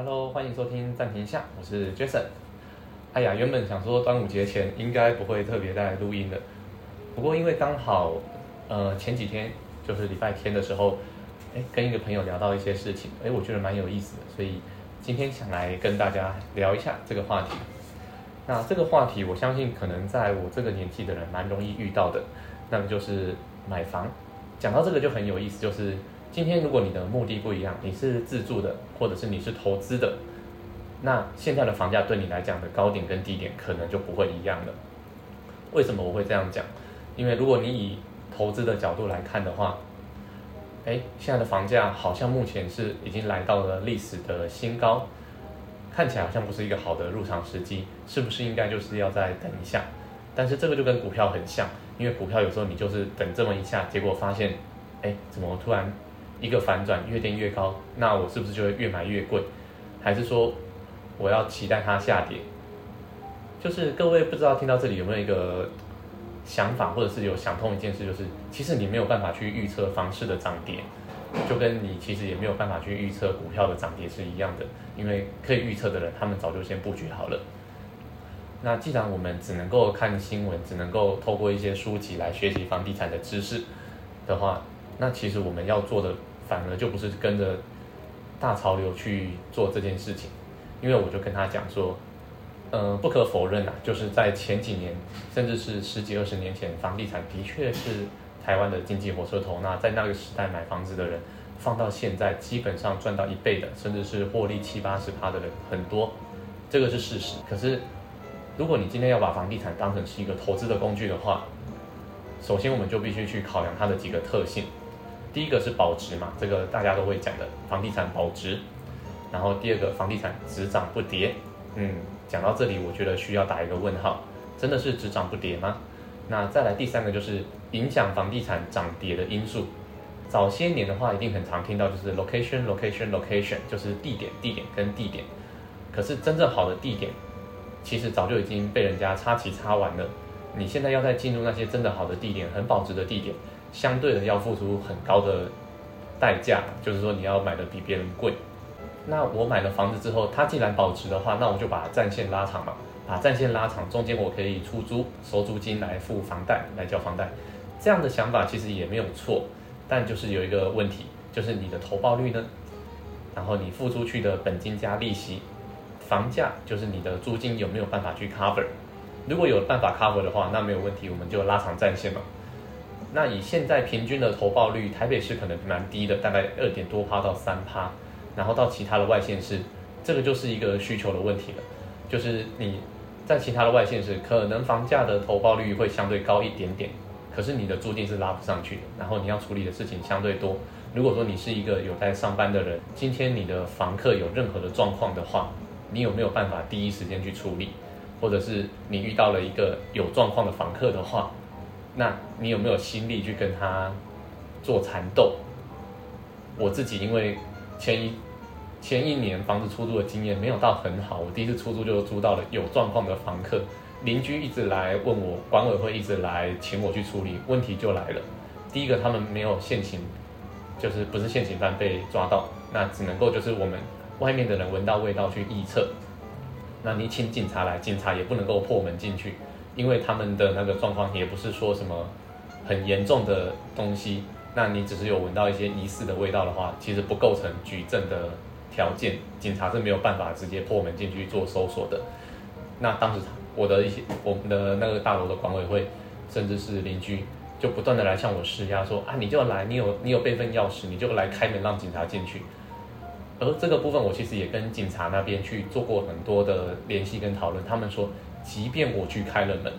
Hello，欢迎收听暂停一下，我是 Jason。哎呀，原本想说端午节前应该不会特别再录音的，不过因为刚好呃前几天就是礼拜天的时候，哎跟一个朋友聊到一些事情，哎我觉得蛮有意思的，所以今天想来跟大家聊一下这个话题。那这个话题我相信可能在我这个年纪的人蛮容易遇到的，那么就是买房。讲到这个就很有意思，就是今天如果你的目的不一样，你是自住的，或者是你是投资的，那现在的房价对你来讲的高点跟低点可能就不会一样了。为什么我会这样讲？因为如果你以投资的角度来看的话，哎，现在的房价好像目前是已经来到了历史的新高，看起来好像不是一个好的入场时机，是不是应该就是要再等一下？但是这个就跟股票很像，因为股票有时候你就是等这么一下，结果发现，哎，怎么突然一个反转，越垫越高，那我是不是就会越买越贵？还是说我要期待它下跌？就是各位不知道听到这里有没有一个想法，或者是有想通一件事，就是其实你没有办法去预测房市的涨跌，就跟你其实也没有办法去预测股票的涨跌是一样的，因为可以预测的人，他们早就先布局好了。那既然我们只能够看新闻，只能够透过一些书籍来学习房地产的知识的话，那其实我们要做的反而就不是跟着大潮流去做这件事情，因为我就跟他讲说，嗯、不可否认啊，就是在前几年，甚至是十几二十年前，房地产的确是台湾的经济火车头。那在那个时代买房子的人，放到现在基本上赚到一倍的，甚至是获利七八十趴的人很多，这个是事实。可是如果你今天要把房地产当成是一个投资的工具的话，首先我们就必须去考量它的几个特性。第一个是保值嘛，这个大家都会讲的，房地产保值。然后第二个，房地产只涨不跌。嗯，讲到这里，我觉得需要打一个问号，真的是只涨不跌吗？那再来第三个就是影响房地产涨跌的因素。早些年的话，一定很常听到就是 location location location，就是地点地点跟地点。可是真正好的地点，其实早就已经被人家插旗插完了。你现在要再进入那些真的好的地点，很保值的地点，相对的要付出很高的代价，就是说你要买的比别人贵。那我买了房子之后，它既然保值的话，那我就把战线拉长嘛，把战线拉长，中间我可以出租收租金来付房贷，来交房贷。这样的想法其实也没有错，但就是有一个问题，就是你的投报率呢，然后你付出去的本金加利息，房价就是你的租金有没有办法去 cover？如果有办法 cover 的话，那没有问题，我们就拉长战线嘛。那以现在平均的投报率，台北市可能蛮低的，大概二点多趴到三趴，然后到其他的外县市，这个就是一个需求的问题了，就是你在其他的外县市，可能房价的投报率会相对高一点点，可是你的租金是拉不上去的，然后你要处理的事情相对多。如果说你是一个有在上班的人，今天你的房客有任何的状况的话，你有没有办法第一时间去处理？或者是你遇到了一个有状况的房客的话，那你有没有心力去跟他做缠斗？我自己因为前一前一年房子出租的经验没有到很好，我第一次出租就租到了有状况的房客，邻居一直来问我，管委会一直来请我去处理，问题就来了。第一个，他们没有现行，就是不是现行犯被抓到，那只能够就是我们外面的人闻到味道去臆测。那你请警察来，警察也不能够破门进去，因为他们的那个状况也不是说什么很严重的东西。那你只是有闻到一些疑似的味道的话，其实不构成举证的条件，警察是没有办法直接破门进去做搜索的。那当时我的一些我们的那个大楼的管委会，甚至是邻居，就不断的来向我施压，说啊你就来，你有你有备份钥匙，你就来开门让警察进去。而这个部分，我其实也跟警察那边去做过很多的联系跟讨论。他们说，即便我去开了门，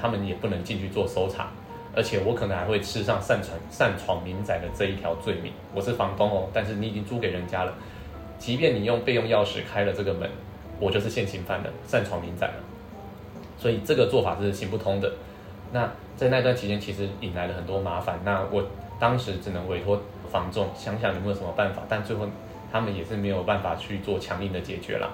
他们也不能进去做搜查，而且我可能还会吃上擅闯擅闯民宅的这一条罪名。我是房东哦，但是你已经租给人家了，即便你用备用钥匙开了这个门，我就是现行犯了，擅闯民宅了。所以这个做法是行不通的。那在那段期间，其实引来了很多麻烦。那我当时只能委托房仲想想有没有什么办法，但最后。他们也是没有办法去做强硬的解决啦，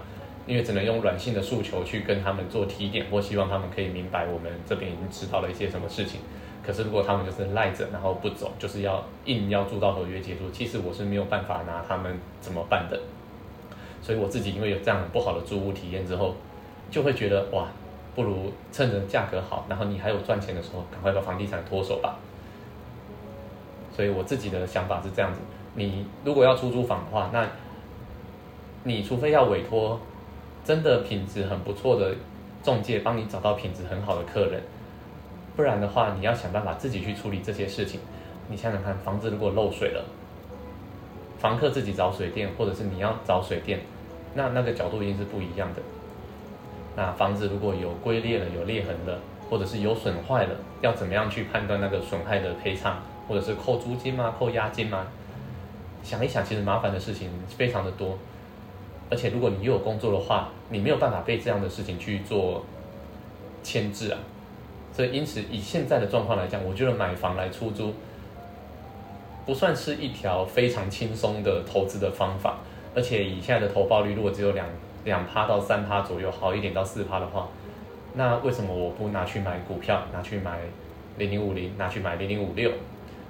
因为只能用软性的诉求去跟他们做提点，或希望他们可以明白我们这边已经知道了一些什么事情。可是如果他们就是赖着，然后不走，就是要硬要住到合约结束，其实我是没有办法拿他们怎么办的。所以我自己因为有这样不好的租屋体验之后，就会觉得哇，不如趁着价格好，然后你还有赚钱的时候，赶快把房地产脱手吧。所以我自己的想法是这样子：你如果要出租房的话，那你除非要委托真的品质很不错的中介帮你找到品质很好的客人，不然的话，你要想办法自己去处理这些事情。你想想看，房子如果漏水了，房客自己找水电，或者是你要找水电，那那个角度一定是不一样的。那房子如果有龟裂了、有裂痕了，或者是有损坏了，要怎么样去判断那个损害的赔偿？或者是扣租金吗？扣押金吗？想一想，其实麻烦的事情非常的多，而且如果你又有工作的话，你没有办法被这样的事情去做牵制啊。所以，因此以现在的状况来讲，我觉得买房来出租不算是一条非常轻松的投资的方法。而且以现在的投报率，如果只有两两趴到三趴左右，好一点到四趴的话，那为什么我不拿去买股票，拿去买零零五零，拿去买零零五六？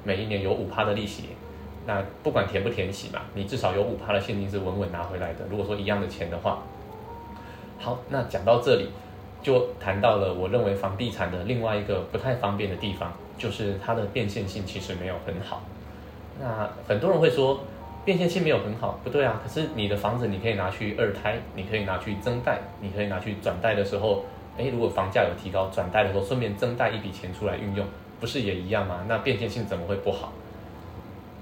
每一年有五趴的利息，那不管填不填息嘛，你至少有五趴的现金是稳稳拿回来的。如果说一样的钱的话，好，那讲到这里，就谈到了我认为房地产的另外一个不太方便的地方，就是它的变现性其实没有很好。那很多人会说变现性没有很好，不对啊。可是你的房子你可以拿去二胎，你可以拿去增贷，你可以拿去转贷的时候，诶，如果房价有提高，转贷的时候顺便增贷一笔钱出来运用。不是也一样吗？那变现性怎么会不好？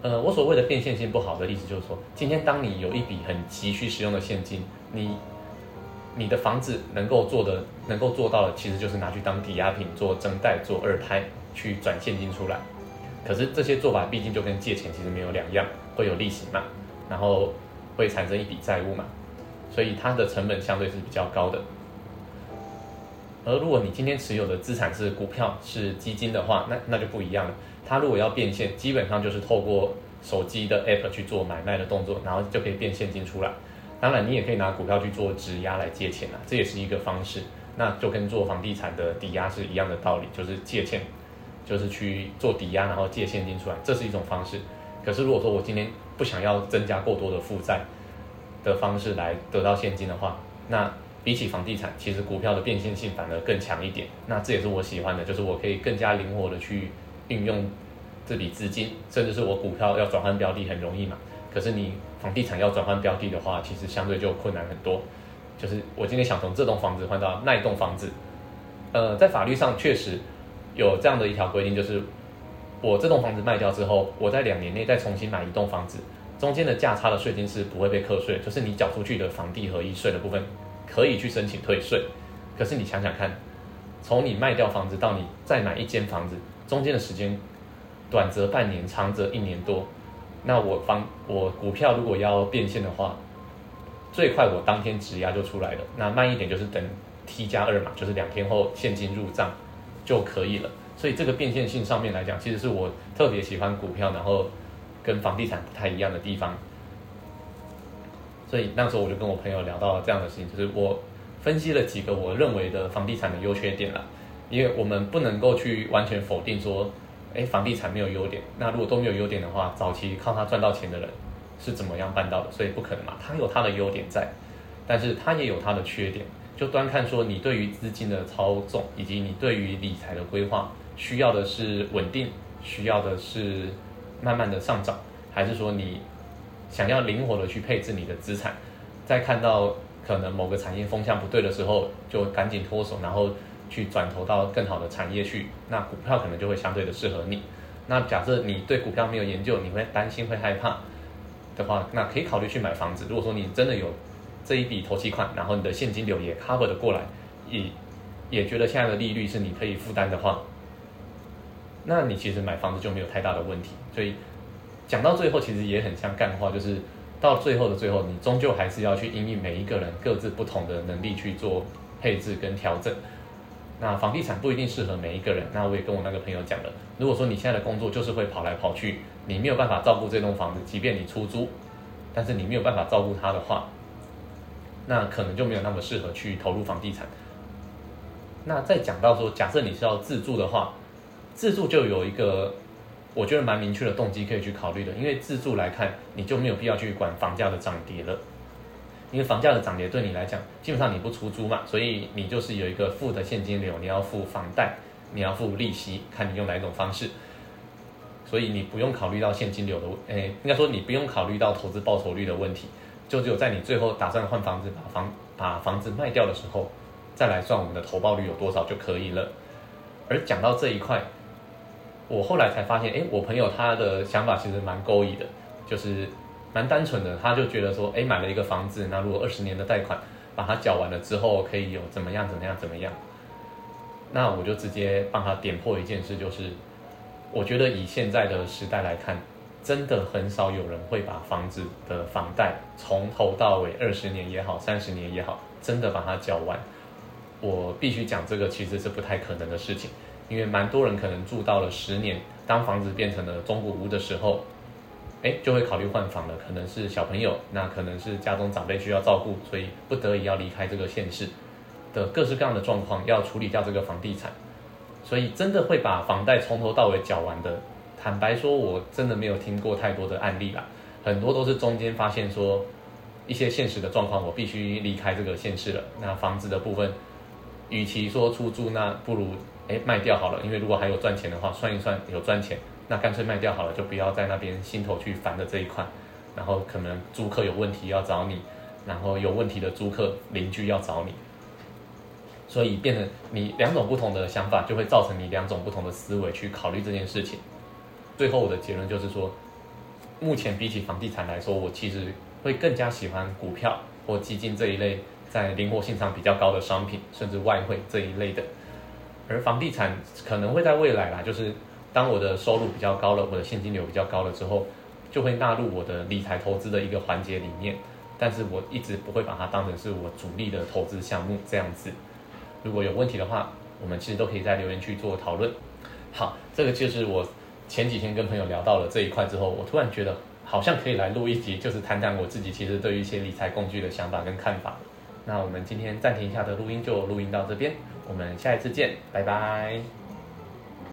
呃，我所谓的变现性不好的意思就是说，今天当你有一笔很急需使用的现金，你你的房子能够做的、能够做到的，其实就是拿去当抵押品做增贷、做二胎去转现金出来。可是这些做法毕竟就跟借钱其实没有两样，会有利息嘛，然后会产生一笔债务嘛，所以它的成本相对是比较高的。而如果你今天持有的资产是股票、是基金的话，那那就不一样了。它如果要变现，基本上就是透过手机的 app 去做买卖的动作，然后就可以变现金出来。当然，你也可以拿股票去做质押来借钱啊，这也是一个方式。那就跟做房地产的抵押是一样的道理，就是借钱，就是去做抵押，然后借现金出来，这是一种方式。可是如果说我今天不想要增加过多的负债的方式来得到现金的话，那比起房地产，其实股票的变现性反而更强一点。那这也是我喜欢的，就是我可以更加灵活的去运用这笔资金，甚至是我股票要转换标的很容易嘛。可是你房地产要转换标的的话，其实相对就困难很多。就是我今天想从这栋房子换到那一栋房子，呃，在法律上确实有这样的一条规定，就是我这栋房子卖掉之后，我在两年内再重新买一栋房子，中间的价差的税金是不会被课税，就是你缴出去的房地合一税的部分。可以去申请退税，可是你想想看，从你卖掉房子到你再买一间房子，中间的时间，短则半年，长则一年多。那我房我股票如果要变现的话，最快我当天质押就出来了。那慢一点就是等 T 加二嘛，就是两天后现金入账就可以了。所以这个变现性上面来讲，其实是我特别喜欢股票，然后跟房地产不太一样的地方。所以那时候我就跟我朋友聊到了这样的事情，就是我分析了几个我认为的房地产的优缺点了，因为我们不能够去完全否定说，哎，房地产没有优点。那如果都没有优点的话，早期靠它赚到钱的人是怎么样办到的？所以不可能嘛，它有它的优点在，但是它也有它的缺点。就端看说你对于资金的操纵，以及你对于理财的规划，需要的是稳定，需要的是慢慢的上涨，还是说你？想要灵活的去配置你的资产，在看到可能某个产业风向不对的时候，就赶紧脱手，然后去转投到更好的产业去。那股票可能就会相对的适合你。那假设你对股票没有研究，你会担心会害怕的话，那可以考虑去买房子。如果说你真的有这一笔投期款，然后你的现金流也 cover 的过来，也也觉得现在的利率是你可以负担的话，那你其实买房子就没有太大的问题。所以。讲到最后，其实也很像干话，就是到最后的最后，你终究还是要去因应每一个人各自不同的能力去做配置跟调整。那房地产不一定适合每一个人。那我也跟我那个朋友讲了，如果说你现在的工作就是会跑来跑去，你没有办法照顾这栋房子，即便你出租，但是你没有办法照顾它的话，那可能就没有那么适合去投入房地产。那再讲到说，假设你是要自住的话，自住就有一个。我觉得蛮明确的动机可以去考虑的，因为自住来看，你就没有必要去管房价的涨跌了。因为房价的涨跌对你来讲，基本上你不出租嘛，所以你就是有一个负的现金流，你要付房贷，你要付利息，看你用哪一种方式。所以你不用考虑到现金流的，诶，应该说你不用考虑到投资报酬率的问题，就只有在你最后打算换房子，把房把房子卖掉的时候，再来算我们的投报率有多少就可以了。而讲到这一块，我后来才发现，诶，我朋友他的想法其实蛮勾引的，就是蛮单纯的，他就觉得说，诶，买了一个房子，那如果二十年的贷款把它缴完了之后，可以有怎么样怎么样怎么样，那我就直接帮他点破一件事，就是。我觉得以现在的时代来看，真的很少有人会把房子的房贷从头到尾二十年也好，三十年也好，真的把它缴完。我必须讲这个其实是不太可能的事情，因为蛮多人可能住到了十年，当房子变成了中古屋的时候，哎，就会考虑换房了。可能是小朋友，那可能是家中长辈需要照顾，所以不得已要离开这个县市的各式各样的状况，要处理掉这个房地产。所以真的会把房贷从头到尾缴完的，坦白说，我真的没有听过太多的案例啦。很多都是中间发现说一些现实的状况，我必须离开这个县市了。那房子的部分，与其说出租，那不如哎卖掉好了。因为如果还有赚钱的话，算一算有赚钱，那干脆卖掉好了，就不要在那边心头去烦的这一块。然后可能租客有问题要找你，然后有问题的租客邻居要找你。所以变成你两种不同的想法，就会造成你两种不同的思维去考虑这件事情。最后我的结论就是说，目前比起房地产来说，我其实会更加喜欢股票或基金这一类在灵活性上比较高的商品，甚至外汇这一类的。而房地产可能会在未来啦，就是当我的收入比较高了，我的现金流比较高了之后，就会纳入我的理财投资的一个环节里面。但是我一直不会把它当成是我主力的投资项目这样子。如果有问题的话，我们其实都可以在留言区做讨论。好，这个就是我前几天跟朋友聊到了这一块之后，我突然觉得好像可以来录一集，就是谈谈我自己其实对于一些理财工具的想法跟看法。那我们今天暂停一下的录音就录音到这边，我们下一次见，拜拜。